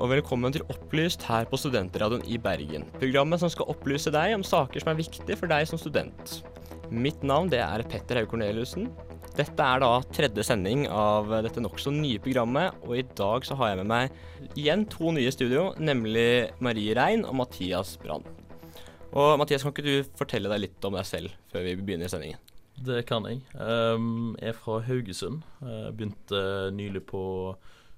Og velkommen til Opplyst her på Studentradioen i Bergen. Programmet som skal opplyse deg om saker som er viktige for deg som student. Mitt navn det er Petter Haug Korneliussen. Dette er da tredje sending av dette nokså nye programmet, og i dag så har jeg med meg igjen to nye studio, nemlig Marie Rein og Mathias Brann. Og Mathias, kan ikke du fortelle deg litt om deg selv før vi begynner sendingen? Det kan jeg. Um, jeg er fra Haugesund. Jeg begynte nylig på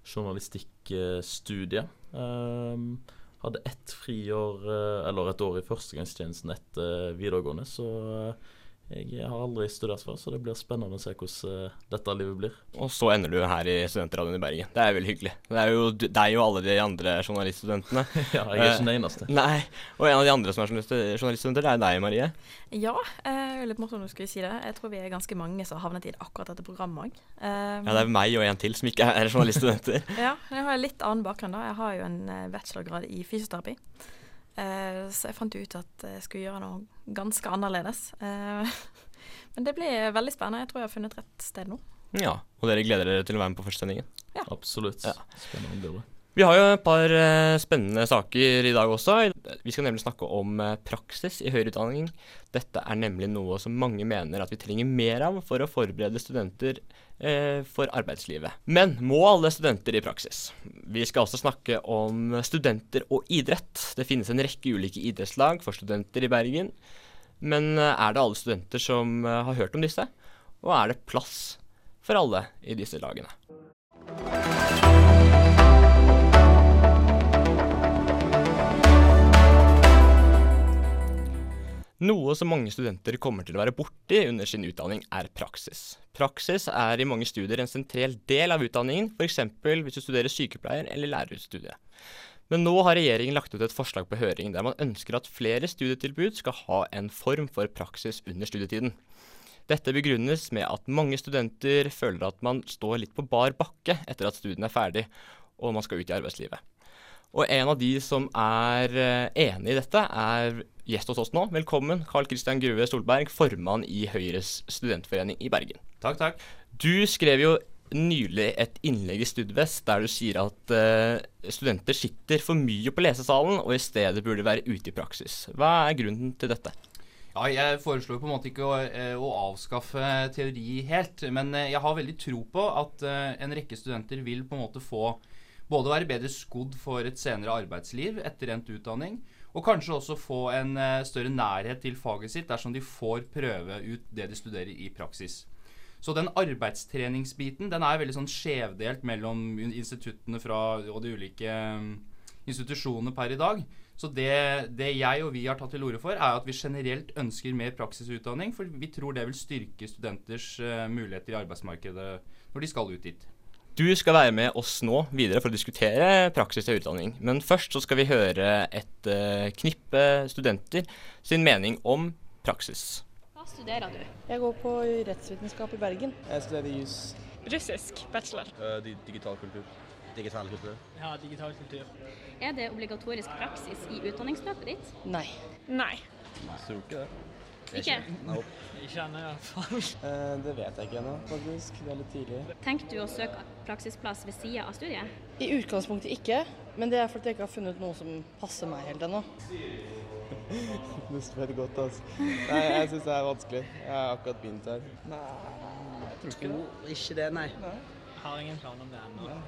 journalistikkstudiet. Um, hadde ett friår, eh, eller et år i førstegangstjenesten etter videregående, så eh, jeg har aldri studert før, så det blir spennende å se hvordan uh, dette livet blir. Og så ender du her i Studentradioen i Bergen. Det er veldig hyggelig. Det er jo deg og alle de andre journaliststudentene. ja, jeg er ikke den eneste. Uh, nei, og en av de andre som er journaliststudenter, det er deg, Marie. Ja, uh, litt morsomt du skulle si det. Jeg tror vi er ganske mange som har havnet i akkurat dette programmet òg. ja, det er meg og en til som ikke er journaliststudenter. ja, jeg har litt annen bakgrunn, da. Jeg har jo en bachelorgrad i fysioterapi. Uh, så jeg fant ut at jeg skulle gjøre noe ganske annerledes. Uh, men det blir veldig spennende. Jeg tror jeg har funnet rett sted nå. Ja, Og dere gleder dere til å være med på førstesendingen? Ja. Absolutt. Ja. Spennende. Vi har jo et par uh, spennende saker i dag også. Vi skal nemlig snakke om praksis i høyere utdanning. Dette er nemlig noe som mange mener at vi trenger mer av for å forberede studenter for arbeidslivet. Men må alle studenter i praksis? Vi skal også snakke om studenter og idrett. Det finnes en rekke ulike idrettslag for studenter i Bergen. Men er det alle studenter som har hørt om disse? Og er det plass for alle i disse lagene? Noe som mange studenter kommer til å være borti under sin utdanning, er praksis. Praksis er i mange studier en sentral del av utdanningen, f.eks. hvis du studerer sykepleier- eller lærerstudiet. Men nå har regjeringen lagt ut et forslag på høring der man ønsker at flere studietilbud skal ha en form for praksis under studietiden. Dette begrunnes med at mange studenter føler at man står litt på bar bakke etter at studiene er ferdig og man skal ut i arbeidslivet. Og en av de som er eh, enig i dette, er gjest hos oss nå. Velkommen, Carl Christian Grue Solberg, formann i Høyres studentforening i Bergen. Takk, takk. Du skrev jo nylig et innlegg i Studvest der du sier at uh, studenter sitter for mye på lesesalen og i stedet burde være ute i praksis. Hva er grunnen til dette? Ja, Jeg foreslår på en måte ikke å, eh, å, avskaffe teori helt, men jeg har veldig tro på at en rekke studenter vil på en måte få både være bedre skodd for et senere arbeidsliv etter endt utdanning, og kanskje også få en uh, større nærhet til faget sitt dersom de får prøve ut det de studerer i praksis. Så den arbeidstreningsbiten den er veldig sånn skjevdelt mellom instituttene fra, og de ulike um, institusjonene per i dag. Så det, det, jeg og vi har tatt til orde for, er at vi generelt ønsker mer praksisutdanning. For vi tror det vil styrke studenters uh, muligheter i arbeidsmarkedet når de skal ut dit. Du skal være med oss nå videre for å diskutere praksis i utdanning. Men først så skal vi høre et uh, knippe studenter sin mening om praksis. Hva studerer du? Jeg går på rettsvitenskap i Bergen. Jeg studerer jus. Russisk bachelor. Uh, digital kultur. Digital kultur. Ja, digital kultur. Er det obligatorisk praksis i utdanningsløpet ditt? Nei. Nei. Jeg tror ikke det. Ikke? Nope. Ikke ennå, iallfall. Eh, det vet jeg ikke ennå, faktisk. Det er litt tidlig. Tenker du å søke praksisplass ved sida av studiet? I utgangspunktet ikke, men det er fordi jeg ikke har funnet noe som passer meg helt ennå. du spør godt, altså. Nei, jeg syns det er vanskelig. Jeg har akkurat begynt her. Nei, jeg tror ikke det. Ikke det, nei. nei. Jeg har ingen plan om det ennå.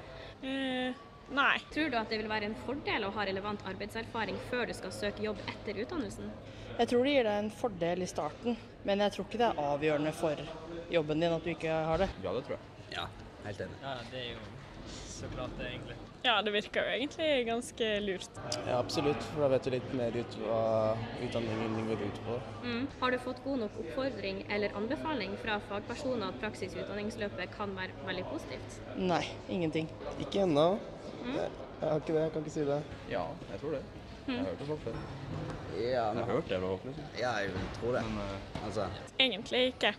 Uh, nei. Tror du at det vil være en fordel å ha relevant arbeidserfaring før du skal søke jobb etter utdannelsen? Jeg tror det gir deg en fordel i starten, men jeg tror ikke det er avgjørende for jobben din at du ikke har det. Ja, det tror jeg. Ja, helt enig. Ja, det er jo så klart det, egentlig. Ja, det virker jo egentlig ganske lurt. Ja, absolutt, for da vet du litt mer ut hva utdanningen din går ut på. Mm. Har du fått god nok oppfordring eller anbefaling fra fagpersoner at praksis i utdanningsløpet kan være veldig positivt? Nei, ingenting. Ikke ennå. Mm. Jeg, jeg har ikke det, jeg kan ikke si det. Ja, jeg tror det. Jeg har hørt det folk før. Ja, Jeg har hørt det liksom. ja, jeg tror det. Men uh, Altså, Egentlig ikke.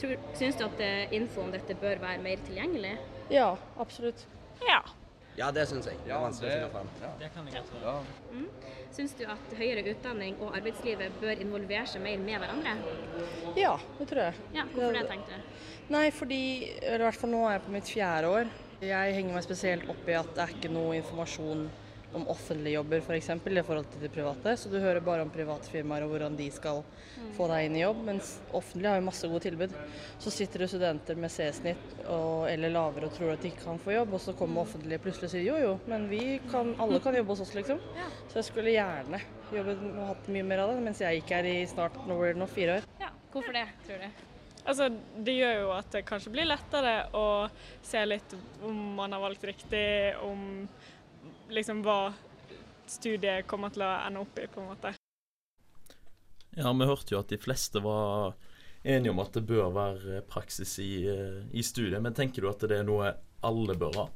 Tror, syns du at eh, info om dette bør være mer tilgjengelig? Ja, absolutt. Ja. ja, det syns jeg. Det finne frem. ja. Det kan jeg godt ja. Mm. Syns du at høyere utdanning og arbeidslivet bør involvere seg mer med hverandre? Ja, det tror jeg. Ja, Hvorfor det, tenkte du? Nei, fordi eller i hvert fall nå er jeg på mitt fjerde år Jeg henger meg spesielt opp i at det er ikke noe informasjon om offentlige jobber f.eks. For i forhold til de private. Så du hører bare om private firmaer og hvordan de skal få deg inn i jobb. Mens offentlige har jo masse gode tilbud. Så sitter det studenter med C-snitt eller lavere og tror at de ikke kan få jobb, og så kommer offentlige plutselig og sier jo jo, men vi kan, alle kan jobbe hos oss, liksom. Så jeg skulle gjerne jobbet og hatt mye mer av det, mens jeg gikk her i snart nå blir det nå fire år. Ja, hvorfor det, tror du? Altså, det gjør jo at det kanskje blir lettere å se litt om man har valgt riktig, om liksom hva studiet kommer til å ende opp i, på en måte. Ja, vi hørte jo at de fleste var enige om at det bør være praksis i, eh, i studiet. Men tenker du at det er noe alle bør ha?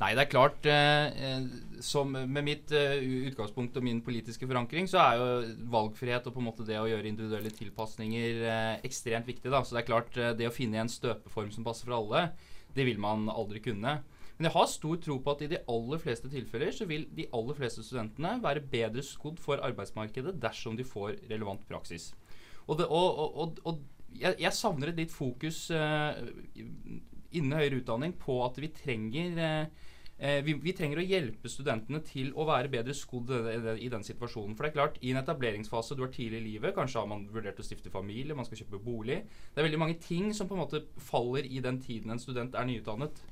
Nei, det er klart eh, som Med mitt eh, utgangspunkt og min politiske forankring, så er jo valgfrihet og på en måte det å gjøre individuelle tilpasninger eh, ekstremt viktig. da, Så det er klart eh, det å finne en støpeform som passer for alle, det vil man aldri kunne. Men jeg har stor tro på at i de aller fleste tilfeller så vil de aller fleste studentene være bedre skodd for arbeidsmarkedet dersom de får relevant praksis. Og, det, og, og, og jeg, jeg, savner et litt fokus eh, innen høyere utdanning på at vi trenger eh, eh, vi, vi, trenger å hjelpe studentene til å være bedre skodd i den situasjonen. For det er klart, I en etableringsfase, du er tidlig i livet, kanskje har man vurdert å stifte familie, man skal kjøpe bolig. Det er veldig mange ting som på en måte faller i den tiden en student er nyutdannet.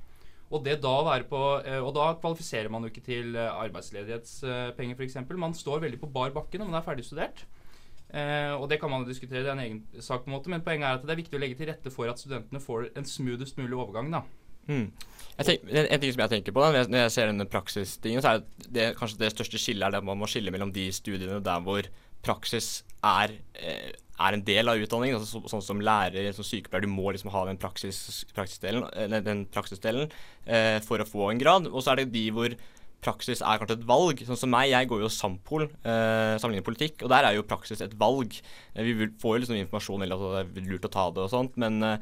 Og, da på, eh, og da kvalifiserer man jo ikke til arbeidsledighetspenger f.eks. Man står veldig på bar bakke når man er ferdigstudert. Eh, og det kan man jo diskutere, det er en egen sak, på en måte, men poenget er at det er viktig å legge til rette for at studentene får en smoothest mulig overgang. da. Mm. Tenker, en, en, ting som jeg tenker på da, når jeg, ser denne praksistingen, så er det, kanskje det største skillet er det at man må skille mellom de studiene der hvor praksis er, eh, er en del av utdanningen. Altså, så, sånn som lærer, som sykepleier, du må liksom ha den, praksis, praksisdelen, den praksisdelen eh, for å få en grad. Og så er det de hvor praksis er kanskje et valg. Sånn som meg, jeg går jo Sampol, eh, sammenlignet politikk, og der er jo praksis et valg. Eh, vi får jo liksom informasjon eller at det er lurt å ta det og sånt, men, eh,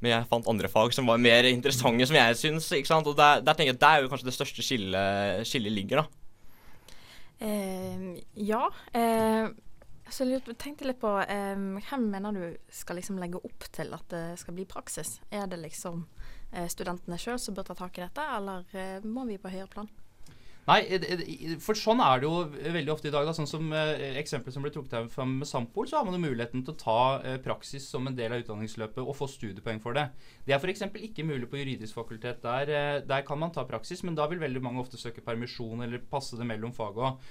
men jeg fant andre fag som var mer interessante, som jeg syns. ikke sant? Og der, der tenker jeg at det er jo kanskje det største skillet, skillet ligger, da. Eh, ja. så jeg tenkte litt på Hvem mener du skal liksom legge opp til at det skal bli praksis? Er det liksom studentene sjøl som bør ta tak i dette, eller må vi på høyere plan? Nei, for sånn er det jo veldig ofte i dag. Da. Sånn som eh, Eksempelet som ble trukket fram med Sampol, så har man jo muligheten til å ta eh, praksis som en del av utdanningsløpet og få studiepoeng for det. Det er f.eks. ikke mulig på juridisk fakultet. Der, eh, der, kan man ta praksis, men da vil veldig mange ofte søke permisjon eller passe det mellom fag òg.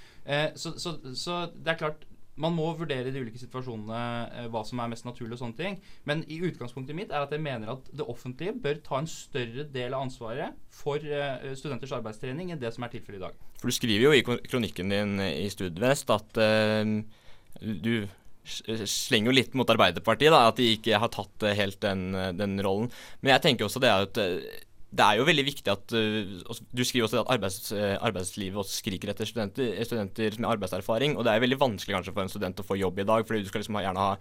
Så, så, så det er klart man må vurdere de ulike situasjonene eh, hva som er mest naturlig. og sånne ting. Men i utgangspunktet mitt er at jeg mener at det offentlige bør ta en større del av ansvaret for eh, studenters arbeidstrening enn det som er tilfellet i dag. For Du skriver jo i kronikken din i Studvest at uh, du slenger jo litt mot Arbeiderpartiet, da, at de ikke har tatt helt den, den rollen. Men jeg tenker også det at det er jo veldig viktig at uh, Du skriver også at arbeids, uh, arbeidslivet også skriker etter studenter, studenter, med arbeidserfaring. Og det er veldig vanskelig kanskje for en student å få jobb i dag, fordi du skal liksom gjerne ha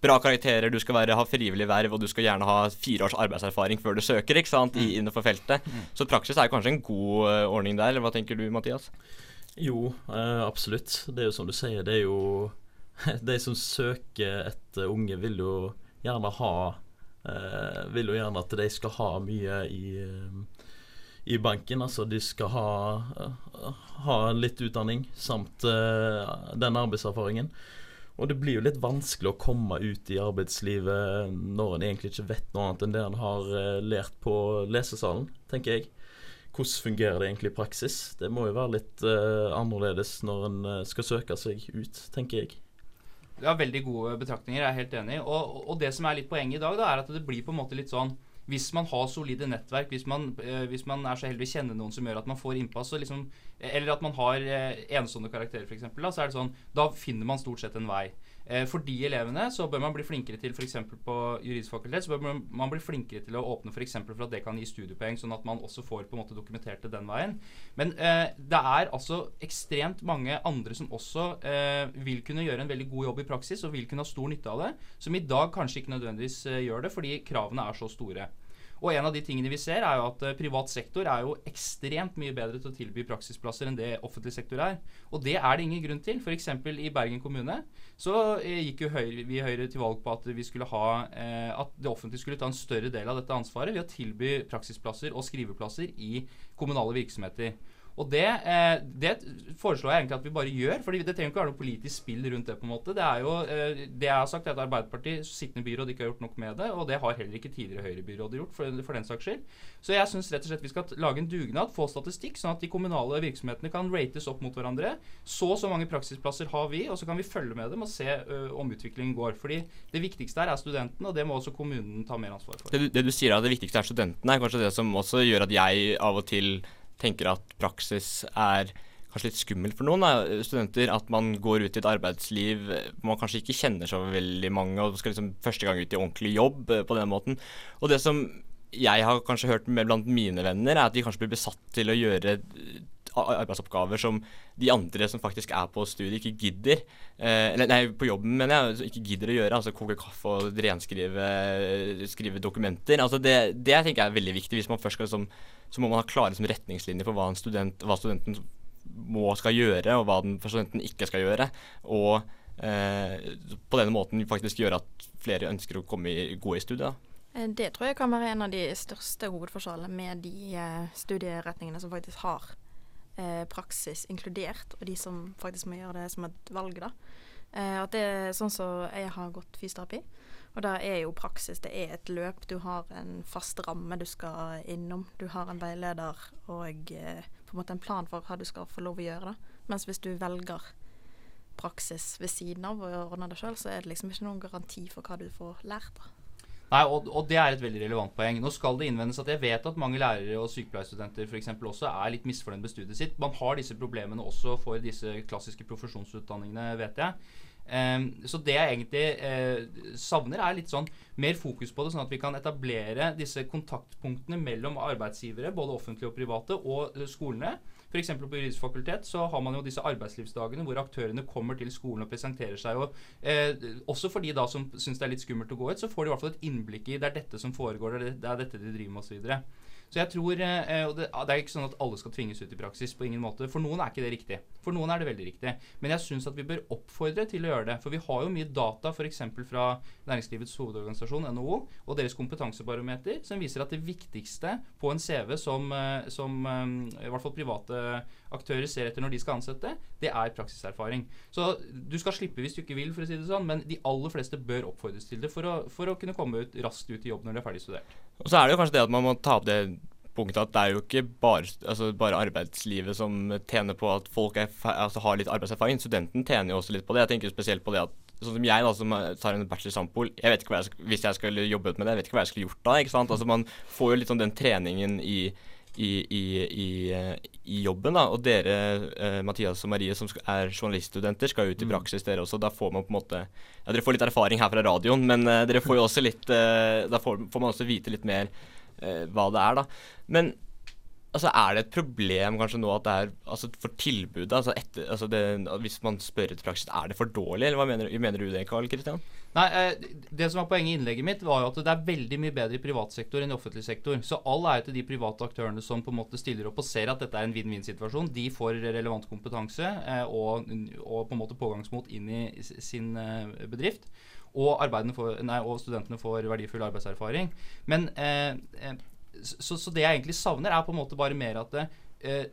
bra karakterer, du skal være, ha frivillig verv, og du skal gjerne ha fire års arbeidserfaring før du søker ikke sant, i, mm. innenfor feltet. Mm. Så praksis er kanskje en god ordning der, eller hva tenker du, Mathias? Jo, absolutt. Det er jo som du sier, det er jo De som søker etter unge, vil jo gjerne ha eh, vil jo gjerne at de skal ha mye i, eh, i banken. Altså de skal ha, uh, ha litt utdanning samt eh, den arbeidserfaringen. Og det blir jo litt vanskelig å komme ut i arbeidslivet når en egentlig ikke vet noe annet enn det en har uh, lært på lesesalen, tenker jeg. Hvordan fungerer det egentlig i praksis? Det må jo være litt annerledes når en skal søke seg ut, tenker jeg. Ja, veldig gode betraktninger. Jeg er helt enig. Og, og, det som er litt poenget i dag, da, er at det blir på en måte litt sånn hvis man har solide nettverk, hvis man, eh, hvis man er så heldig å kjenne noen som gjør at man får innpass, liksom, eller at man har eh, enestående karakterer, f.eks., da, så sånn, da finner man stort sett en vei. Eh, for de elevene så bør man bli flinkere til f.eks. på juridisk fakultet så bør man bli flinkere til å åpne. For, for at det kan gi studiepoeng, sånn at man også får på en måte dokumentert det den veien. Men eh, det er altså ekstremt mange andre som også eh, vil kunne gjøre en veldig god jobb i praksis og vil kunne ha stor nytte av det, som i dag kanskje ikke nødvendigvis eh, gjør det fordi kravene er så store. Og en av de tingene vi ser, er jo at eh, privat sektor er jo ekstremt mye bedre til å tilby praksisplasser enn det offentlig sektor er. Og det er det ingen grunn til. F.eks. i Bergen kommune så eh, gikk jo Høyre, vi i Høyre til valg på at vi skulle ha eh, at det offentlige skulle ta en større del av dette ansvaret ved å tilby praksisplasser og skriveplasser i kommunale virksomheter. Og det, eh, det, foreslår jeg egentlig at vi bare gjør. for det trenger ikke være noe politisk spill rundt det. på en måte. Det er jo, eh, det jeg har sagt, er at Arbeiderpartiet, sittende byråd, ikke har gjort nok med det. Og det har heller ikke tidligere Høyre-byråder gjort, for, for, den saks skyld. Så jeg syns rett og slett vi skal lage en dugnad, få statistikk, sånn at de kommunale virksomhetene kan rates opp mot hverandre. Så og så mange praksisplasser har vi, og så kan vi følge med dem og se ø, om utviklingen går. Fordi det viktigste her er studentene, og det må også kommunen ta mer ansvar for. Det, det du sier er at det viktigste er studentene, er kanskje det som også gjør at jeg av og til tenker at praksis er kanskje litt skummelt for noen da, studenter. At man går ut i et arbeidsliv man kanskje ikke kjenner så veldig mange, og skal liksom første gang ut i ordentlig jobb eh, på den måten. Og det som jeg har kanskje hørt med blant mine venner, er at de kanskje blir besatt til å gjøre arbeidsoppgaver som de andre som faktisk er på studiet, ikke gidder. Eh, eller nei, på jobben, mener jeg. Ikke gidder å gjøre. Altså koke kaffe og renskrive skrive dokumenter. Altså det, det tenker jeg er veldig viktig. Hvis man først skal liksom, Så må man ha klare liksom, retningslinjer for hva, student, hva, studenten må skal gjøre, og hva den studenten ikke skal gjøre. Og eh, på denne måten faktisk gjøre at flere ønsker å komme i, gå i studiet. Eh, det tror jeg kan være en av de største hovedforskjellene med de eh, studieretningene som faktisk har eh, praksis inkludert, og de som faktisk må gjøre det som et valg. da. Eh, at det er sånn som så jeg har gått fysioterapi, og der er jo praksis det er et løp. Du har en fast ramme du skal innom. Du har en veileder og eh, på en måte en plan for hva du skal få lov å gjøre. da. Mens hvis du velger praksis ved siden av og ordner det sjøl, så er det liksom ikke noen garanti for hva du får lært. da. Nei, og, og, det er et veldig relevant poeng. Nå skal det innvendes at jeg vet at mange lærere og sykepleierstudenter for også er litt misfornøyd med studiet sitt. Man har disse problemene også for disse klassiske profesjonsutdanningene, vet jeg. Um, så det jeg egentlig uh, savner, er litt sånn mer fokus på det, sånn at vi kan etablere disse kontaktpunktene mellom arbeidsgivere, både offentlige og private, og uh, skolene. F.eks. på juridisk fakultet så har man jo disse arbeidslivsdagene hvor aktørene kommer til skolen og presenterer seg. og eh, Også for de da som syns det er litt skummelt å gå ut, så får de i hvert fall et innblikk i det er dette som foregår, det er dette de driver med osv. Så jeg tror, eh, og det, er ikke sånn at alle skal tvinges ut i praksis. på ingen måte. For noen er ikke det riktig. For noen er det veldig riktig. Men jeg syns at vi bør oppfordre til å gjøre det. For vi har jo mye data f.eks. fra Næringslivets hovedorganisasjon, NHO, og deres kompetansebarometer, som viser at det viktigste på en CV som, eh, som eh, i hvert fall private aktører ser etter når de skal ansette, det er praksiserfaring. Så du skal slippe hvis du ikke vil, for å si det sånn, men de aller fleste bør oppfordres til det for å, for å kunne komme ut, raskt ut i jobb når de er ferdig studert. Og så er det jo kanskje det at man må ta opp det punktet at det er jo ikke bare, altså bare arbeidslivet som tjener på at folk er, altså har litt arbeidserfaring. Studenten tjener jo også litt på det. Jeg tenker spesielt på det at sånn som jeg da, som tar en bachelor Sampol, jeg vet ikke hva jeg Hvis jeg skulle jobbet med det, jeg vet ikke hva jeg skulle gjort da. ikke sant? Altså Man får jo litt sånn den treningen i, i, i, i, i jobben. da, Og dere, eh, Mathias og Marie, som er journaliststudenter, skal ut i mm. praksis, dere også. Da får man på en måte Ja, dere får litt erfaring her fra radioen, men eh, dere får jo også litt eh, Da får, får man også vite litt mer hva det er, da. Men altså, er det et problem kanskje nå at det er altså, for tilbudet? Altså, etter, altså det, hvis man spør etter praksis, er det for dårlig, eller hva mener, mener du det, Karl Kristian? Nei, eh, Det som var poenget i innlegget mitt, var jo at det er veldig mye bedre i privat sektor enn i offentlig sektor. Så all ære til de private aktørene som på en måte stiller opp og ser at dette er en vinn-vinn-situasjon. De får relevant kompetanse eh, og, og, på en måte pågangsmot inn i sin eh, bedrift. Og, får, nei, og, studentene får verdifull arbeidserfaring. Men eh, så, så, det jeg egentlig savner, er på en måte bare mer at eh,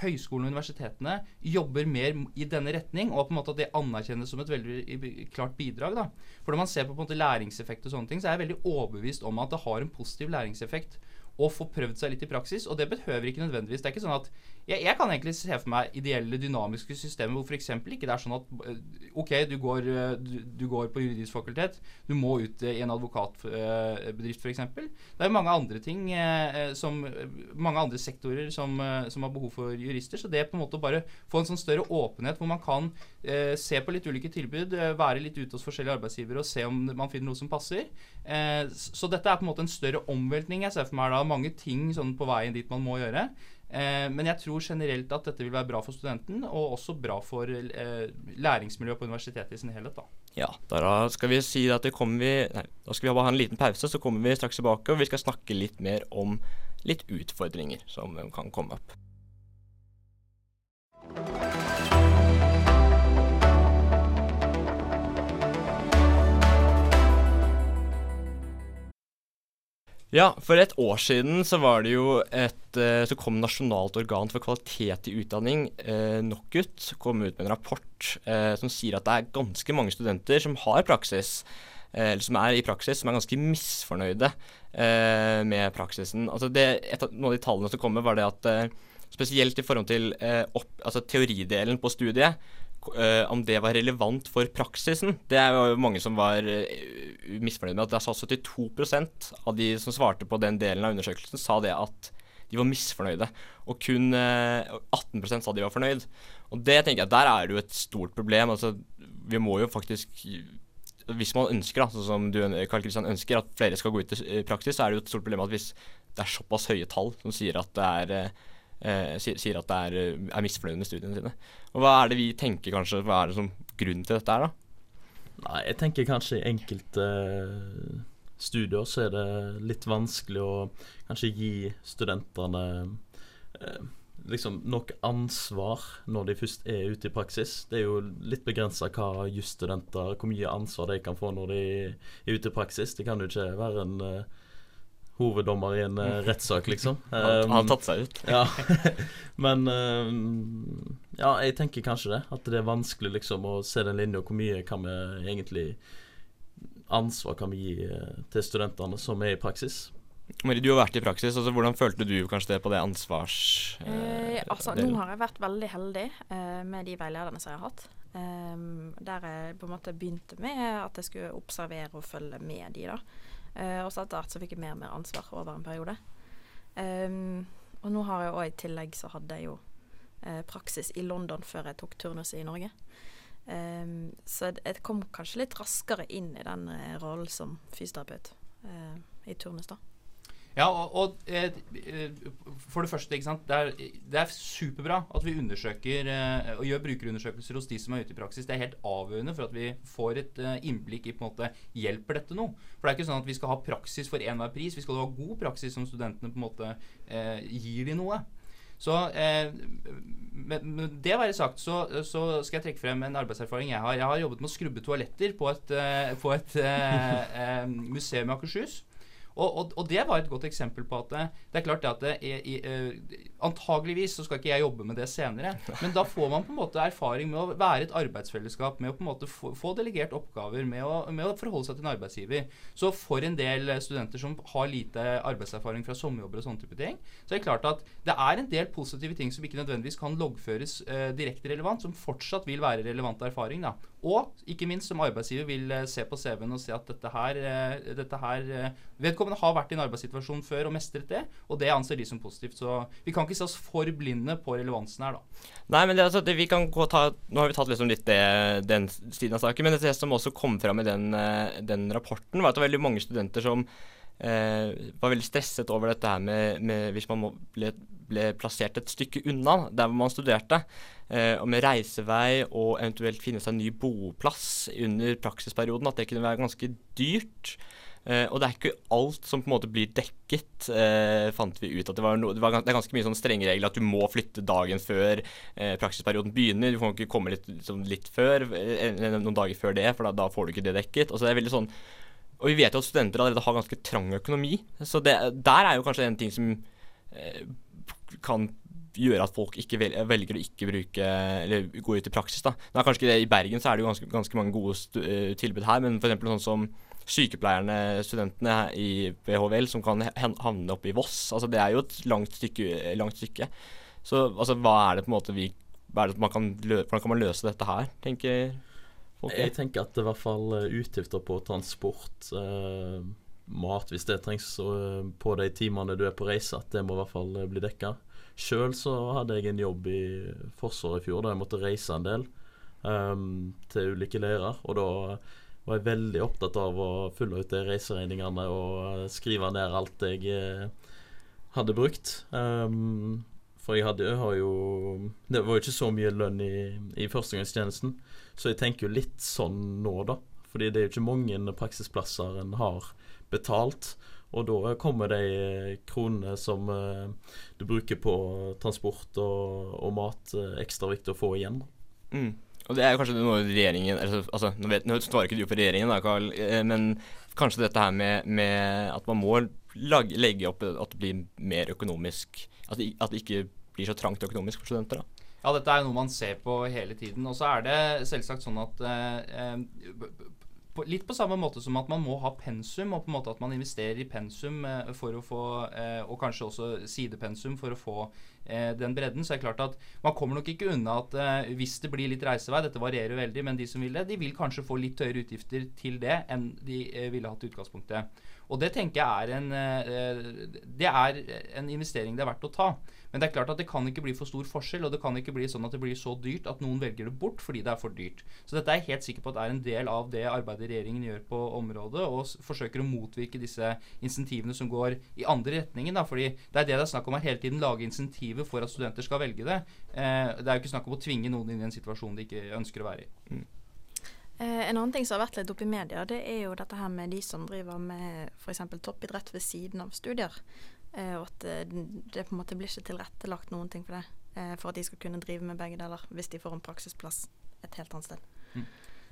høyskolene og universitetene jobber mer i denne retning, og på en måte at det anerkjennes som et veldig klart bidrag. da. For Når man ser på, på en måte læringseffekt og sånne ting, så er jeg veldig overbevist om at det har en positiv læringseffekt å få prøvd seg litt i praksis. Og det behøver ikke nødvendigvis Det er ikke sånn at jeg, jeg, kan egentlig se for meg ideelle, dynamiske systemer hvor f.eks. ikke det er sånn at eh, OK, du går, eh, du, du går, på juridisk fakultet, du må ut i en advokatbedrift f.eks. Det er jo mange andre ting, eh, som, mange andre sektorer som, som, har behov for jurister. Så det på en måte å bare få en sånn større åpenhet hvor man kan eh, se på litt ulike tilbud, være litt ute hos forskjellige arbeidsgivere og se om man finner noe som passer. Eh, så dette er på en måte en større omveltning jeg ser for meg da. Mange ting sånn på veien dit man må gjøre. Eh, men jeg tror generelt at dette vil være bra for studenten, og også bra for eh, læringsmiljøet på universitetet i sin helhet. da. Ja, da skal vi si at vi Nei, da skal vi bare ha en liten pause, så kommer vi straks tilbake, og vi skal snakke litt mer om litt utfordringer som kan komme opp. Ja, for et år siden så var det jo et eh, Så kom Nasjonalt organ for kvalitet i utdanning, eh, NOKUT, kom ut med en rapport eh, som sier at det er ganske mange studenter som har praksis, eh, eller som er i praksis, som er ganske misfornøyde eh, med praksisen. Altså det, et av noen av de tallene som kommer, var det at eh, spesielt i forhold til opp, altså teoridelen på studiet, Uh, om det var relevant for praksisen. Det er jo mange som var uh, misfornøyd med. at det sa 72% av de som svarte på den delen av undersøkelsen, sa det at de var misfornøyde. Og kun uh, 18% sa de var fornøyd. Og det tenker jeg, der er det jo et stort problem. altså Vi må jo faktisk Hvis man ønsker, da, sånn som du Karl Kristian ønsker, at flere skal gå ut i praksis, så er det jo et stort problem at hvis det er såpass høye tall som sier at det er eh, sier, at det er, er misfornøyd med studiene sine. Og Hva er det vi tenker kanskje, hva er det som grunnen til dette er, da? Nei, jeg tenker kanskje i enkelte uh, studier så er det litt vanskelig å kanskje gi studentene eh, liksom nok ansvar når de først er ute i praksis. Det er jo litt begrensa hva jusstudenter, hvor mye ansvar de kan få når de er ute i praksis. Det kan jo ikke være en uh, hoveddommer i en uh, rettssak, liksom. Um, han har tatt seg ut. ja. Men uh, ja, jeg tenker kanskje det. At det er vanskelig liksom å se den linja. Hvor mye kan vi egentlig ansvar kan vi gi uh, til studentene som er i praksis? Marie, du har vært i praksis. altså Hvordan følte du kanskje det på det ansvars... Eh, altså, nå har jeg vært veldig heldig eh, med de veilederne som jeg har hatt. Um, der jeg på en måte begynte med at jeg skulle observere og følge med de da. Uh, og så etter hvert så fikk jeg mer og mer ansvar over en periode. Um, og nå har jeg òg i tillegg så hadde jeg jo uh, praksis i London før jeg tok turnuset i Norge. Um, så jeg kom kanskje litt raskere inn i den uh, rollen som fysioterapeut i turnus, da. Ja, og, og eh, for det første. Det er, det er superbra at vi undersøker eh, og gjør brukerundersøkelser hos de som er ute i praksis. Det er helt avgjørende for at vi får et eh, innblikk i på en måte Hjelper dette noe? For det er ikke sånn at vi skal ha praksis for enhver pris. Vi skal ha god praksis som studentene på en måte eh, gir de noe. Så eh, med, med, det være sagt, så, så, skal jeg trekke frem en arbeidserfaring jeg har. Jeg har jobbet med å skrubbe toaletter på et, eh, på et museum i Akershus. Og, og, og, det var et godt eksempel på at det, det er klart at det er, i, uh, Antageligvis så skal ikke jeg jobbe med det senere, men da får man på en måte erfaring med å være et arbeidsfellesskap, med å på en måte få, få delegert oppgaver, med å, med å, forholde seg til en arbeidsgiver. Så for en del studenter som har lite arbeidserfaring fra sommerjobber og sånne type ting, så er det klart at det er en del positive ting som ikke nødvendigvis kan loggføres uh, direkte relevant, som fortsatt vil være relevant erfaring. da. Og ikke minst som arbeidsgiver vil uh, se på CV-en og se at dette her, dette her Vedkommende vedkommende har vært i en arbeidssituasjon før og mestret det, og det anser de som positivt. Så vi kan ikke se oss for blinde på relevansen her, da. Nei, men det, altså, det, vi kan gå ta, Nå har vi tatt liksom litt det, den siden av saken, men det som også kom fram i den, eh, den rapporten, var at det var veldig mange studenter som eh, var veldig stresset over dette her med, med hvis man ble, ble, plassert et stykke unna der hvor man studerte. Eh, og med reisevei og eventuelt finne seg en ny boplass under praksisperioden, at det kunne være ganske dyrt. Uh, og det er ikke alt som på en måte blir dekket, uh, fant vi ut. at det, no, det, var, det, er ganske mye sånn strenge regler at du må flytte dagen før uh, praksisperioden begynner. Du kan ikke komme litt, sånn, litt før, noen dager før det, for da, da, får du ikke det dekket. Og så er veldig sånn og vi vet jo at studenter allerede har ganske trang økonomi. Så det, der er jo kanskje en ting som kan gjøre at folk velger å ikke bruke eller gå ut i praksis. da. Det er kanskje ikke det I Bergen så er det jo ganske, ganske mange gode tilbud her, men f.eks. sånn som sykepleierne, studentene i BHVL, som kan havne oppe i Voss. Altså, det er jo et langt stykke. Langt stykke. Så altså, hva er det på en måte vi kan Hvordan kan man løse dette her, tenker folk? Jeg tenker at det i hvert fall eh, utgifter på transport, eh, mat hvis det trengs uh, på de timene du er på reise, at det må i hvert fall bli dekka. Sjøl så hadde jeg en jobb i Forsvaret i fjor da jeg måtte reise en del um, til ulike leirer. Og da var jeg veldig opptatt av å fylle ut de reiseregningene og skrive ned alt jeg eh, hadde brukt. Um, For jeg hadde, har jo Det var jo ikke så mye lønn i, i førstegangstjenesten, så jeg tenker jo litt sånn nå, da. Fordi det er jo ikke mange praksisplasser en har betalt. Og da kommer de kronene som eh, du bruker på transport og, og mat, eh, ekstra viktig å få igjen. Mm. Og det er jo kanskje noe regjeringen altså, altså, Nå, vet, nå svarer ikke du på regjeringen, da, Carl, eh, men kanskje dette her med, med at man må lage, legge opp at det blir mer økonomisk At det, at det ikke blir så trangt økonomisk for studenter. da. Ja, dette er noe man ser på hele tiden. Og så er det selvsagt sånn at eh, på, Litt på samme måte som at man må ha pensum, og på en måte at man investerer i pensum eh, for å få eh, Og kanskje også sidepensum for å få eh, den bredden. Så er det klart at man kommer nok ikke unna at eh, hvis det blir litt reisevei, dette varierer veldig, men de som vil det, de vil kanskje få litt høyere utgifter til det enn de eh, ville hatt i utgangspunktet. Og det tenker jeg er en, eh, det er en investering det er verdt å ta. Men det er klart at det kan ikke bli for stor forskjell, og det kan ikke bli sånn at det blir så dyrt at noen velger det bort fordi det er for dyrt. Så dette er jeg helt sikker på at er en del av det arbeidet regjeringen gjør på området, og forsøker å motvirke disse insentivene som går i andre retningen. Da, fordi det er det det er snakk om her hele tiden, lage insentiver for at studenter skal velge det. Eh, det er jo ikke snakk om å tvinge noen inn i en situasjon de ikke ønsker å være i. Eh, en annen ting som har vært litt oppe i media, det er jo dette her med de som driver med f.eks. toppidrett ved siden av studier. Eh, og at eh, det på en måte blir ikke tilrettelagt noen ting for det. Eh, for at de skal kunne drive med begge deler, hvis de får en praksisplass et helt annet sted.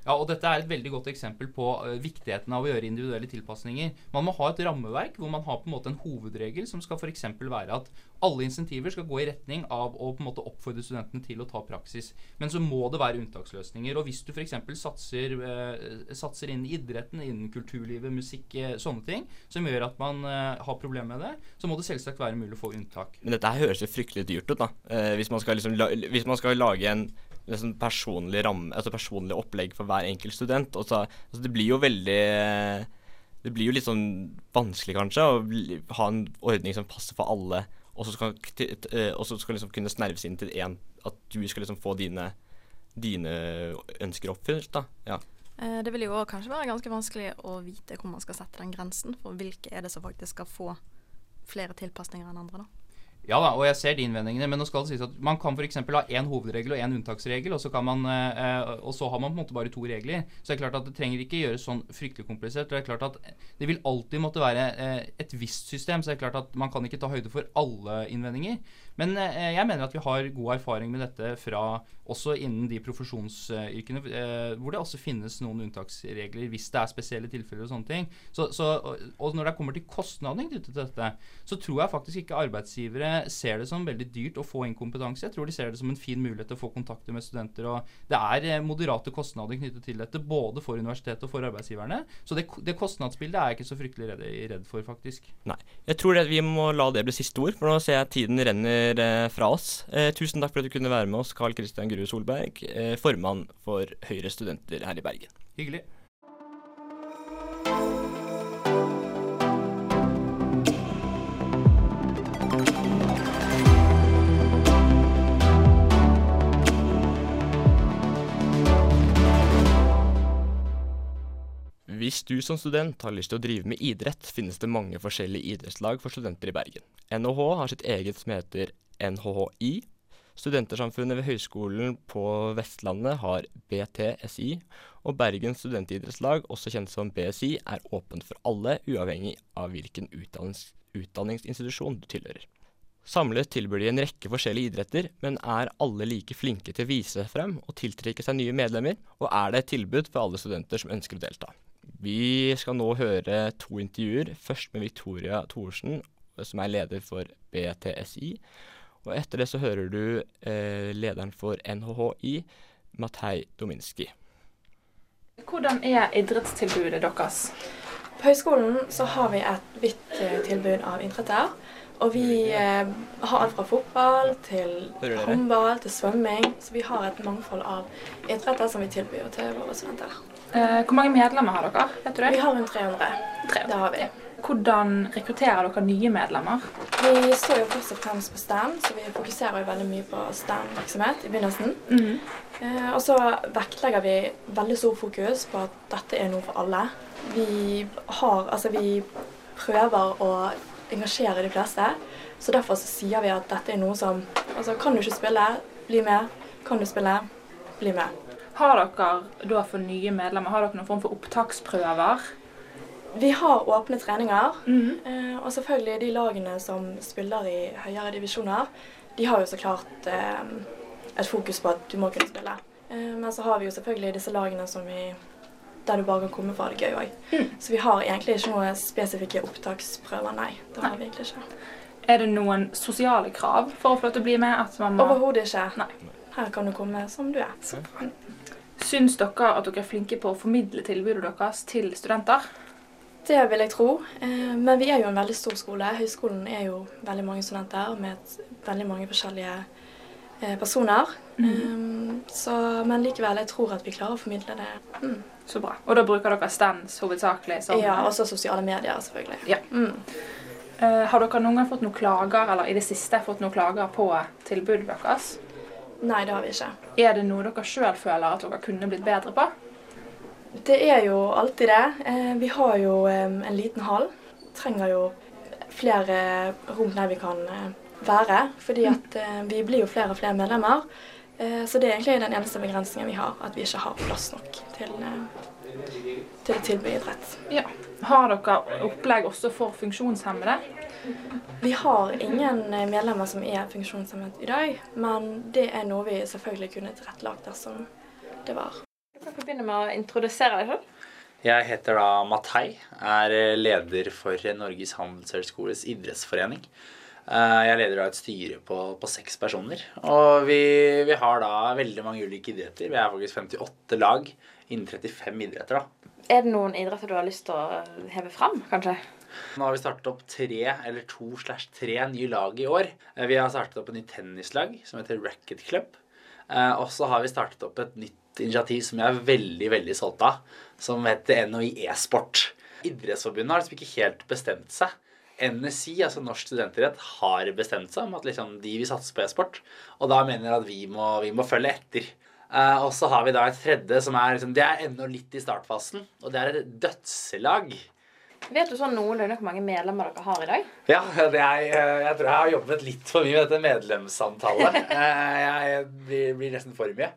Ja, og Dette er et veldig godt eksempel på eh, viktigheten av å gjøre individuelle tilpasninger. Man må ha et rammeverk hvor man har på en måte en hovedregel som skal f.eks. være at alle insentiver skal gå i retning av å på en måte oppfordre studentene til å ta praksis. Men så må det være unntaksløsninger. og Hvis du f.eks. Satser, eh, satser innen idretten, innen kulturlivet, musikk, eh, sånne ting, som gjør at man har problemer med det, så må det selvsagt være mulig å få unntak. Men dette her høres jo fryktelig dyrt ut, da. Hvis, man skal liksom, hvis man skal lage en liksom personlig ramme, altså personlig opplegg for hver enkelt student. Så, altså det blir jo veldig Det blir jo litt sånn vanskelig, kanskje, å bli- ha en ordning som passer for alle, og så skal, eh, og så skal liksom kunne snerves inn til én At du skal liksom få dine, dine ønsker oppfylt, da. Ja. Eh, det vil jo kanskje være ganske vanskelig å vite hvor man skal sette den grensen, for hvilke er det som faktisk skal få flere tilpasninger enn andre, da. Ja da, og jeg ser de innvendingene, men nå skal det sies at man kan f.eks. ha én hovedregel og én unntaksregel, og så, man, eh, og så har man på en måte bare to regler. Så det er klart at det trenger ikke gjøres sånn fryktelig komplisert. Det er klart at det vil alltid måtte være eh, et visst system, så det er klart at man kan ikke ta høyde for alle innvendinger. Men eh, jeg mener at vi har god erfaring med dette fra også innen de profesjonsyrkene, eh, hvor det også finnes noen unntaksregler hvis det er spesielle tilfeller og sånne ting. Så, så, og, når det kommer til kostnadene knyttet til dette, så tror jeg faktisk ikke arbeidsgivere ser det som veldig dyrt å få inn kompetanse. Jeg tror de ser det som en fin mulighet til å få kontakter med studenter. og Det er eh, moderate kostnader knyttet til dette, både for universitetet og for arbeidsgiverne. Så det, det kostnadsbildet er jeg ikke så fryktelig redd, redd for, faktisk. Nei. Jeg tror det, vi må la det bli siste ord, for nå ser jeg tiden renner eh, fra oss. Eh, tusen takk for at du kunne være med oss, Carl Christian Grue Solberg, eh, formann for Høyre studenter her i Bergen. Hyggelig. Hvis du som student har lyst til å drive med idrett, finnes det mange forskjellige idrettslag for studenter i Bergen. NHH har sitt eget som heter NHHI. Studentersamfunnet ved Høgskolen på Vestlandet har BTSI, og Bergens studentidrettslag, også kjent som BSI, er åpent for alle, uavhengig av hvilken utdannings utdanningsinstitusjon du tilhører. Samlet tilbyr de en rekke forskjellige idretter, men er alle like flinke til å vise frem og tiltrekke seg nye medlemmer, og er det et tilbud for alle studenter som ønsker å delta. Vi skal nå høre to intervjuer, først med Victoria Thorsen, som er leder for BTSI, og etter det så hører du eh, lederen for NHHI, Matei Dominski. Hvordan er idrettstilbudet deres? På høyskolen så har vi et vidt eh, tilbud av idretter. Og vi eh, har alt fra fotball til håndball til svømming. Så vi har et mangfold av idretter som vi tilbyr til våre studenter. Eh, hvor mange medlemmer har dere? Vet du det? Vi har rundt 300. Det har vi. Hvordan rekrutterer dere nye medlemmer? Vi står jo først og fremst på stand, så vi fokuserer jo veldig mye på stand-virksomhet i begynnelsen. Mhm. Eh, og så vektlegger vi veldig stor fokus på at dette er noe for alle. Vi har Altså, vi prøver å engasjere de fleste. Så derfor så sier vi at dette er noe som Altså, kan du ikke spille, bli med. Kan du spille, bli med. Har dere da for nye medlemmer har dere noen form for opptaksprøver? Vi har åpne treninger, eh, og selvfølgelig de lagene som spiller i høyere divisjoner, de har jo så klart eh, et fokus på at du må kunne spille. Eh, men så har vi jo selvfølgelig disse lagene som vi, der du bare kan komme for det gøy òg. Så vi har egentlig ikke noen spesifikke opptaksprøver, nei. Det har vi egentlig ikke. Er det noen sosiale krav for å få lov til å bli med? Overhodet ikke. Her kan du komme som du er. Syns dere at dere er flinke på å formidle tilbudet deres til studenter? Det vil jeg tro. Eh, Men vi er jo en veldig stor skole. Høgskolen er jo veldig mange studenter med veldig mange forskjellige eh, personer. Mm. Så, men likevel, jeg tror at vi klarer å formidle det. Mm. Så bra. Og da bruker dere stands hovedsakelig som Ja, også sosiale medier, selvfølgelig. Ja. Eh, har dere noen gang fått noen klager, eller i det siste fått noen klager på tilbudet deres? Nei, det har vi ikke. Er det noe dere sjøl føler at dere kunne blitt bedre på? Det er jo alltid det. Eh, Vi har jo en liten hall. Trenger jo flere rom der vi kan eh, være. Fordi at eh, vi blir jo flere og flere medlemmer. Så det er egentlig den eneste begrensningen vi har. At vi ikke har plass nok til, til å tilby idrett. Ja. Har dere opplegg også for funksjonshemmede? Vi har ingen eh, medlemmer som er funksjonshemmet i dag, men det er noe vi selvfølgelig kunne tilrettelagt dersom det var. Du kan begynne med å introdusere deg selv. Jeg heter da Mathei, er leder for Norges handelshøyskoles idrettsforening. Eh, Jeg leder da et styre på, på seks personer. Og vi, vi har da veldig mange ulike idretter. Vi er faktisk 58 lag innen 35 idretter. da. Er det noen idretter du har lyst til å heve fram, kanskje? Nå har vi startet opp tre eller to slash tre nye lag i år. Eh, Vi har startet opp et nytt tennislag som heter Racket Club. Eh, Og så har vi startet opp et nytt initiativ som jeg er veldig veldig stolt av, som heter NHI e-sport. Idrettsforbundet har liksom ikke helt bestemt seg. NSI, altså Norsk studenterett, har bestemt seg om at liksom de vil satse på e-sport. Og da mener jeg at vi må, vi må følge etter. Uh, og så har vi da et tredje som er liksom, Det er ennå litt i startfasen, og det er et dødselag. Vet du sånn noenlunde hvor mange medlemmer dere har i dag? Ja, er, eh, jeg tror jeg har jobbet litt for mye med dette medlemsantallet. Eh, Jeg blir, blir nesten for mye.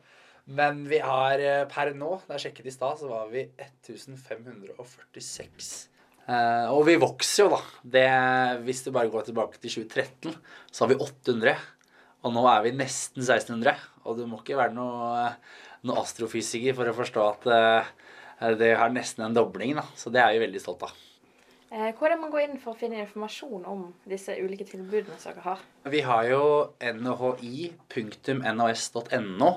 Men vi har eh, per nå, da jeg sjekket i stad, så var vi 1546. Eh, Og vi vokser jo, da. Det, hvis du bare går tilbake til 2013, så har vi 800. Og nå er vi nesten 1600. Og du må ikke være noe, noe astrofysiker for å forstå at det har nesten en dobling. Da. Så det er vi veldig stolt av. Eh, Hvor er det man går inn for å finne informasjon om disse ulike tilbudene dere har? Vi har jo nhi.nos.no.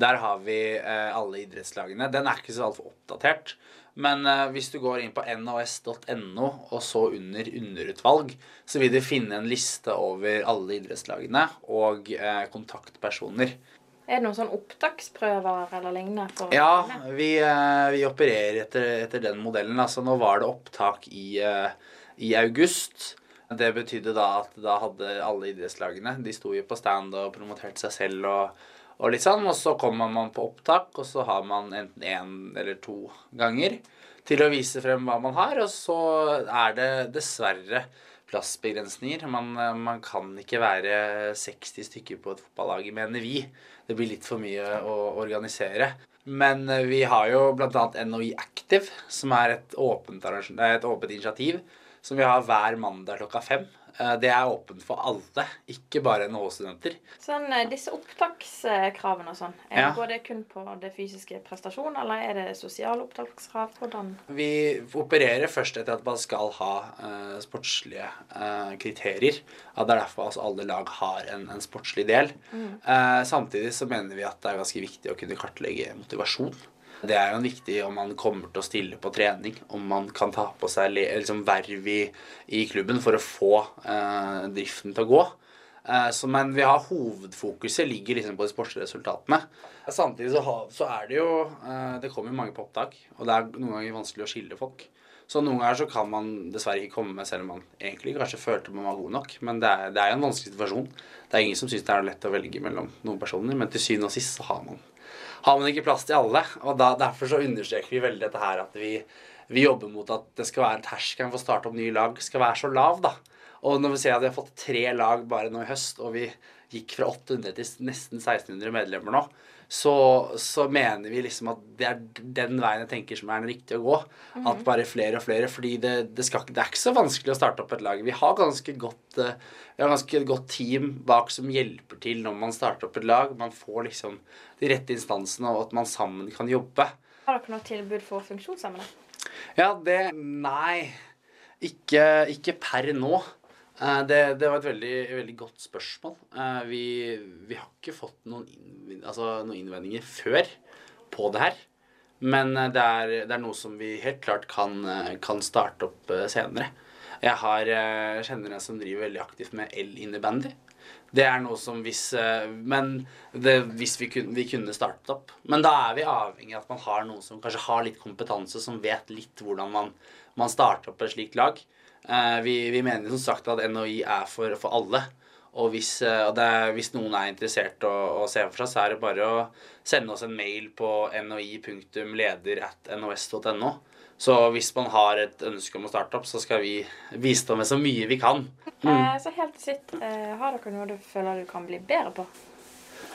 Der har vi eh, alle idrettslagene. Den er ikke så altfor oppdatert. Men eh, hvis du går inn på nhs.no, og så under underutvalg, så vil du finne en liste over alle idrettslagene og kontaktpersoner. Er det noen sånn opptaksprøver eller lignende? Ja, vi, eh, vi opererer etter, etter den modellen. Altså, nå var det opptak i, eh, i august. Det betydde da at da hadde alle idrettslagene De sto jo på stand og promoterte seg selv og, og litt sånn. Og så kommer man på opptak, og så har man enten én eller to ganger til å vise frem hva man har. Og så er det dessverre plassbegrensninger. Man, eh, man kan ikke være 60 stykker på et fotballag, mener vi. Det blir litt for mye å organisere. Men eh, vi har jo bl.a. NHI Active, som er et åpent, et åpent initiativ som vi har hver mandag klokka fem. Eh, Det er åpent for alle, ikke bare NHO-studenter. Sånn, eh, disse opptakskravene og sånn, er Ja. det kun på det fysiske prestasjon, eller er det sosiale opptakskrav? Hvordan? Vi opererer først etter at man skal ha uh, sportslige uh, kriterier. Ja, det er derfor altså, alle lag har en, en sportslig del. Mm. Uh, samtidig så mener vi at det er ganske viktig å kunne kartlegge motivasjon. Det er jo viktig om man kommer til å stille på trening, om man kan ta på seg liksom verv i, i klubben for å få eh, driften til å gå. Eh, så, men vi har hovedfokuset ligger liksom på de sportsresultatene. Samtidig så, så er det jo eh, Det kommer jo mange på opptak, og det er noen ganger vanskelig å skille folk. Så noen ganger så kan man dessverre ikke komme med selv om man egentlig kanskje følte man var god nok. Men det er, det er jo en vanskelig situasjon. Det er ingen som syns det er lett å velge mellom noen personer, men til syvende og sist så har man, har man ikke plass til alle. Og da, derfor så understreker vi veldig dette her at vi, vi jobber mot at det skal være terskelen for å starte opp nye lag skal være så lav, da. Og når vi ser at vi har fått tre lag bare nå i høst, og vi gikk fra 800 til nesten 1600 medlemmer nå, så, så mener vi liksom at det er den veien jeg tenker som er den riktige å gå. At Mhm. bare flere og flere. Fordi det, det, skal, det er ikke så vanskelig å starte opp et lag. Vi har ganske godt eh, vi har ganske godt team bak som hjelper til når man starter opp et lag. Man får liksom de rette instansene, og at man sammen kan jobbe. Har dere noe tilbud for funksjonshemmede? Ja, det Nei. Ikke, ikke per nå. Eh, Det, det var et veldig, veldig godt spørsmål. Eh, Vi, vi har ikke fått noen, altså, noen innvendinger før på det her. Men eh, det er, det er noe som vi helt klart kan, kan starte opp senere. Jeg har, kjenner en som driver veldig aktivt med el-innebandy. Det er noe som hvis Men det, hvis vi kunne, vi kunne startet opp. Men da er vi avhengig av at man har noen som kanskje har litt kompetanse, som vet litt hvordan man, man starter opp et slikt lag. Eh, vi, vi mener som sagt at NHI er for, for alle. Og hvis, eh, og det er, hvis noen er interessert å, å se for seg, så er det bare å sende oss en mail på noi.leder.nos.no. Så hvis man har et ønske om å starte opp, så skal vi bistå med så mye vi kan. Mm. Eh, så helt til sitt, eh, har dere noe du føler du kan bli bedre på?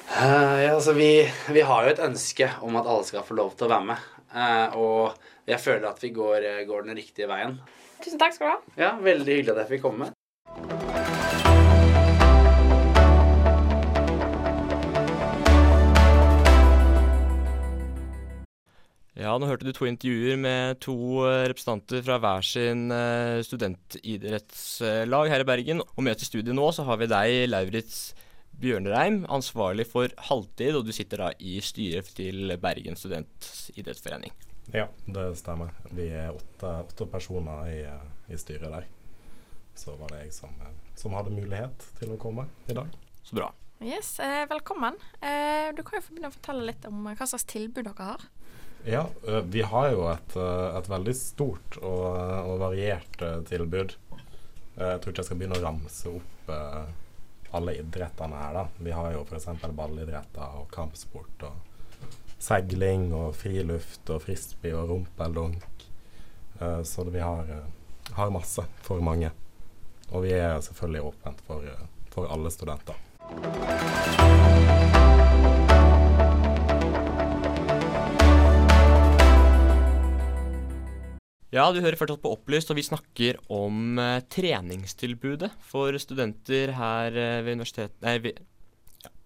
Eh, ja, altså vi, vi har jo et ønske om at alle skal få lov til å være med. Eh, og jeg føler at vi går, går den riktige veien. Tusen takk skal du ha. Ja, Veldig hyggelig at jeg fikk komme. Ja, nå hørte du to intervjuer med to eh, representanter fra hver sin eh, studentidrettslag her i Bergen. Og med til studiet nå så har vi deg, Lauritz Bjørnreim, ansvarlig for halvtid, og du sitter da i styret til Bergen studentidrettsforening. Ja, det stemmer. Vi er åtte, åtte personer i, i styret der. Så var det jeg som, som hadde mulighet til å komme i dag. Så bra. Yes, eh, velkommen. Eh, du kan jo få begynne å fortelle litt om eh, hva slags tilbud dere har. Ja, vi har jo et, et veldig stort og, og variert tilbud. Eh, Jeg tror ikke jeg skal begynne å ramse opp alle idrettene her, da. Vi har jo f.eks. ballidretter og kampsport og seiling og friluft og frisbee og rumpeldunk. Uh, Så vi har, uh, har masse for mange. Og vi er selvfølgelig åpent for, uh, for alle studenter. Ja, du hører fortsatt på Opplyst, og vi snakker om treningstilbudet for studenter her ved universitetet Nei, ja,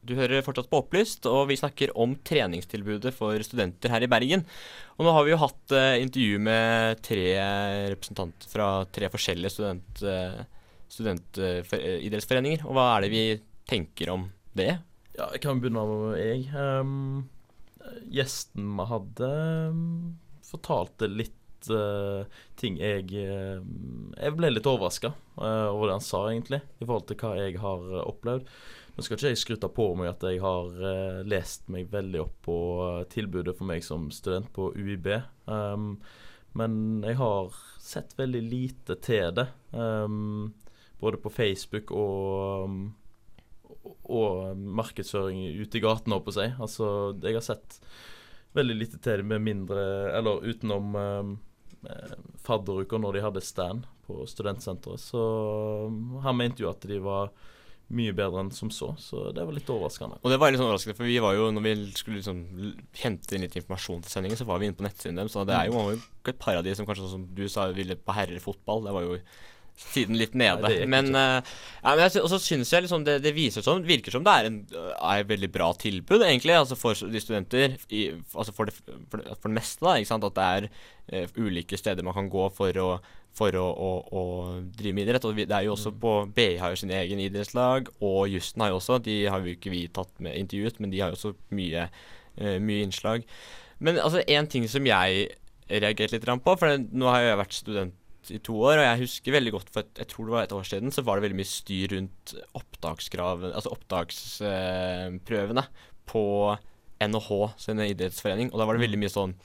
du hører fortsatt på Opplyst, og vi snakker om treningstilbudet for studenter her i Bergen. Og nå har vi jo hatt eh, intervju med tre representanter fra tre forskjellige eh, studentidrettsforeninger. og hva er det vi tenker om det? Ja, jeg kan begynne med jeg. Um, gjesten vi hadde, um, fortalte litt eh, ting jeg eh, Jeg ble litt overraska over det han sa, egentlig, i forhold til hva jeg har eh, opplevd. Nå skal ikke jeg skryte på meg at jeg har eh, lest meg veldig opp på eh, tilbudet for meg som student på UiB. Um, men jeg har sett veldig lite til det. Um, både på Facebook og um, og markedsføring ute i gaten, holdt på å si. Altså, jeg har sett veldig lite til det med mindre Eller utenom um, eh, fadderuker når de hadde stand på studentsenteret. Så um, han mente jo at de var mye bedre enn som så, så det var litt overraskende. Og det var litt overraskende, for vi var jo, når vi skulle liksom hente inn litt informasjon til sendingen, så var vi inne på nettsiden deres. Så det er jo, et par av de som kanskje, sånn som du sa, ville på herrefotball. Det var jo siden litt nede. Nei, men, eh, ja, men jeg, også og så syns jeg liksom det, det viser som, virker som det er en er et veldig bra tilbud, egentlig, altså for de studenter. I, altså for det, for, det, for det meste, da. Ikke sant? At det er uh, ulike steder man kan gå for å for å, å, å drive med idrett. Og vi, det er jo også på BI har jo sin egen idrettslag, og Jussen har jo også. De har jo ikke vi tatt med intervjuet, men de har jo også mye, uh, mye innslag. Men altså en ting som jeg reagerte litt på, for det, nå har jeg vært student i to år, og jeg husker veldig godt for et, jeg tror det var et år siden, så var det veldig mye styr rundt opptakskrav, altså opptaksprøvene på NHH sin idrettsforening, og da var det veldig mye sånn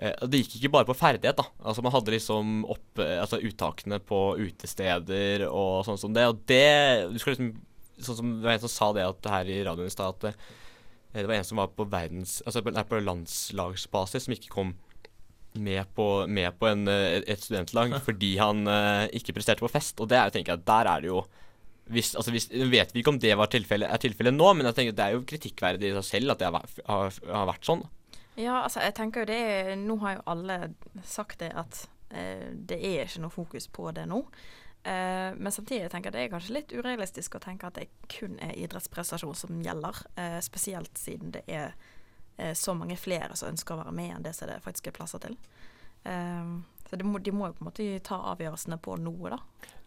Eh, Det gikk ikke bare på ferdighet. da Altså Man hadde liksom opp, eh, altså uttakene på utesteder og sånn som det. Og det du skal liksom Sånn som det var en som sa det at her i radioen i stad, at det, det var en som var på verdens Altså på, på landslagsbasis, som ikke kom med på, med på en, eh, et studentlag fordi han uh, ikke presterte på fest. Og det er tenker jeg, der er det jo hvis, altså hvis, vet vi ikke om det var tilfelle, er tilfellet nå, men jeg tenker det er jo kritikkverdig i seg selv at det har, vært- har, har vært sånn. Ja, altså jeg tenker jo det Nå har jo alle sagt det at eh, det er ikke noe fokus på det nå. Eh, men samtidig tenker jeg det er kanskje litt urealistisk å tenke at det kun er idrettsprestasjon som gjelder. Eh, spesielt siden det er eh, så mange flere som ønsker å være med enn det som det faktisk er plasser til. Eh, så de må, de må jo på en måte ta avgjørelsene på noe, da.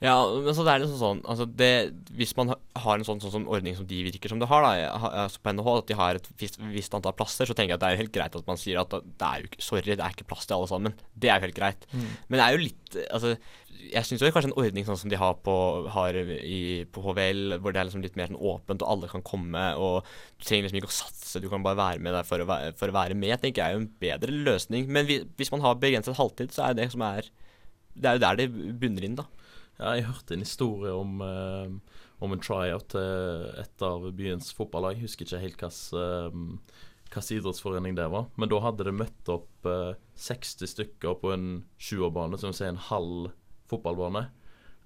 Ja, men så det er liksom sånn altså det, Hvis man har en sånn, sånn, sånn ordning som de virker som det har, da, altså på NHH, at de har et visst, visst antall plasser, så tenker jeg at det er helt greit at man sier at det er jo ikke Sorry, det er ikke plass til alle sammen. Det er jo helt greit. Mm. Men det er jo litt Altså, jeg syns kanskje en ordning sånn som de har på, har i, på HVL, hvor det er liksom litt mer sånn åpent, og alle kan komme, og du trenger liksom ikke å satse, du kan bare være med der for å være, for å være med, tenker jeg er jo en bedre løsning. Men vi, hvis man har begrenset halvtid, så er det som er Det er jo der det bunner inn, da. Ja, jeg hørte en historie om, eh, om en tryout til et av byens fotballag. Jeg husker ikke helt hvilken idrettsforening det var. Men da hadde det møtt opp eh, 60 stykker på en sjuerbane, som vil si en halv fotballbane.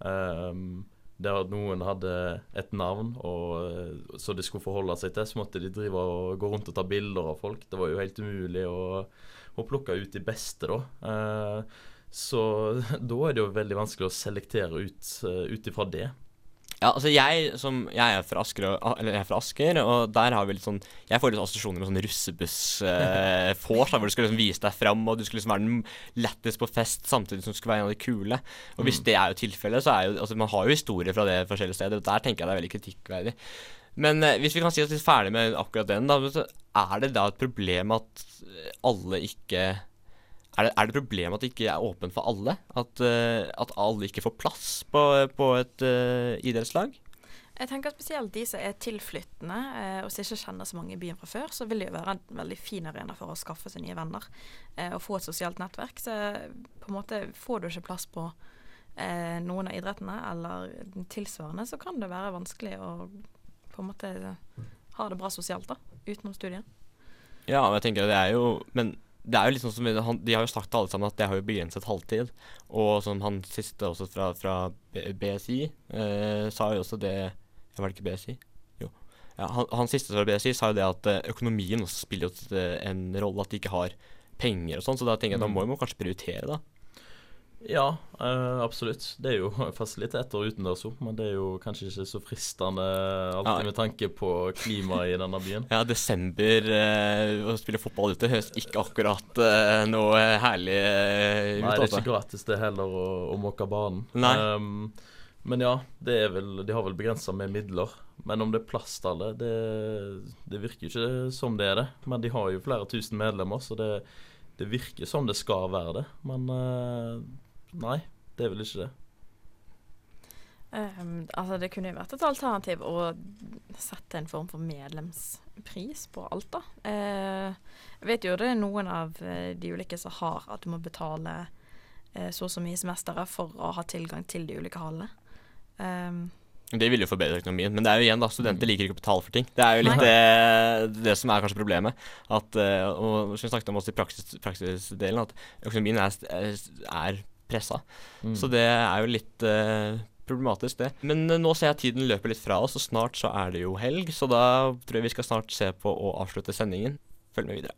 Um, der noen hadde et navn og, eh, så de skulle forholde seg til, så måtte de drive og gå rundt og ta bilder av folk. Det var jo helt umulig å, å plukke ut de beste, da. Uh, så da er det jo veldig vanskelig å selektere ut uh, ifra det. Ja, altså jeg som Jeg er fra Asker, og, eller jeg er fra Asker, og der har vi litt sånn Jeg får litt assosiasjoner med sånn russebuss-vors, hvor du skal liksom vise deg fram, og du skal liksom være den lettest på fest samtidig som du skal være en av de kule. Og hvis Mm. det er jo tilfellet, så er jo Altså, man har jo historier fra det forskjellige steder, og der tenker jeg det er veldig kritikkverdig. Men eh, hvis vi kan si oss litt ferdig med akkurat den, da, så er det da et problem at alle ikke er det, er det et problem at det ikke er åpent for alle? At, eh, at alle ikke får plass på, på et uh, idrettslag? Jeg tenker spesielt de som er tilflyttende eh, og som ikke kjenner så mange i byen fra før, så vil det jo være en veldig fin arena for å skaffe seg nye venner eh, og få et sosialt nettverk. Så på en måte får du ikke plass på eh, noen av idrettene eller tilsvarende, så kan det være vanskelig å på en måte ha det bra sosialt da, utenom studiet. Ja, men jeg tenker det er jo Men det er jo liksom som han, De har jo sagt alle sammen at det har jo begrenset halvtid. Og som han siste også fra, fra BSI eh, sa jo også det Var det ikke BSI? Jo. Ja, han, han siste fra BSI sa jo det at eh, økonomien også spiller jo eh, en rolle. At de ikke har penger og sånn. Så da tenker jeg da Mm. må jo man kanskje prioritere, da. Ja, uh, absolutt. Det er jo fasiliteter utendørs òg, men det er jo kanskje ikke så fristende alltid Ja. med tanke på klimaet i denne byen. Ja, desember uh, å spille fotball ute høres ikke akkurat uh, noe herlig ut. Nei, det er ikke gratis det heller å, å måke banen. Um, men ja, det vel, de har vel begrensa med midler. Men om det er plass til alle, det, det virker jo ikke som det er det. Men de har jo flere tusen medlemmer, så det, det virker som det skal være det. Men eh, nei, det er vel ikke det. Um, altså Det kunne jo vært et alternativ å sette en form for medlemspris på alt, da. Uh, jeg vet jo det er noen av eh, de ulike som har at du må betale uh, så og så mye semestere for å ha tilgang til de ulike hallene. Um, Det vil jo forbedre økonomien, men det er jo igjen da, studenter liker ikke å betale for ting. Det er jo litt det, det som er kanskje problemet. At, og som vi snakket om også i praksis, praksisdelen, at økonomien er, er pressa. Mm. Så det er jo litt eh, problematisk, det. Men eh, nå ser jeg tiden løper litt fra oss, og snart så er det jo helg. Så da tror jeg vi skal snart se på å avslutte sendingen. Følg med videre.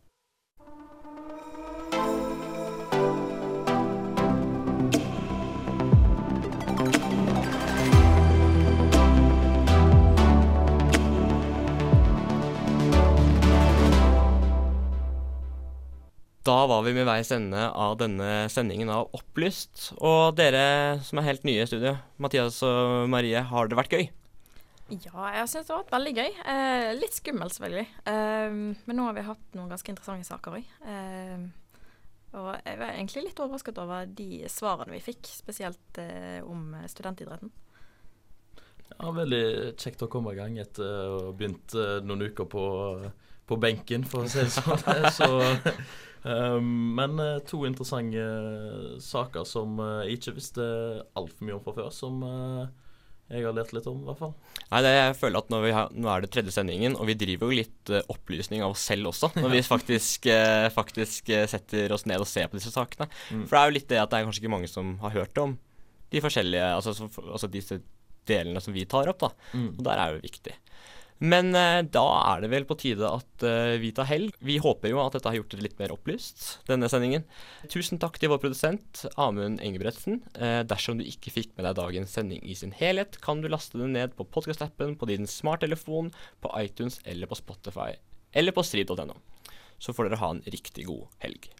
Da var vi med veis ende av denne sendingen av Opplyst. Og dere som er helt nye i studio, Mathias og Marie, har det vært gøy? ja, jeg syns det har vært veldig gøy. Eh, litt skummelt, selvfølgelig. Eh, men nå har vi hatt noen ganske interessante saker òg. Eh, og jeg var egentlig litt overrasket over de svarene vi fikk, spesielt eh, om studentidretten. Ja, Veldig kjekt å komme i gang etter å ha begynt eh, noen uker på, på benken, for å si det sånn. Så, men eh, to interessante saker som eh, jeg ikke visste altfor mye om fra før, som eh, jeg har lært litt om, i hvert fall. Nei, det, jeg føler at vi har, Nå er det tredje sendingen, og vi driver jo litt opplysning av oss selv også. Når vi faktisk, faktisk setter oss ned og ser på disse sakene. Mm. For det er jo litt det at det er kanskje ikke mange som har hørt om de forskjellige Altså, altså disse delene som vi tar opp, da. Mm. Og der er det viktig. Men eh, da er det vel på tide at eh, vi tar helg. Vi håper jo at dette har gjort det litt mer opplyst, denne sendingen. Tusen takk til vår produsent Amund Engebretsen. Eh, dersom du ikke fikk med deg dagens sending i sin helhet, kan du laste den ned på podkastappen på din smarttelefon, på iTunes eller på Spotify, eller på strid.no. Så får dere ha en riktig god helg.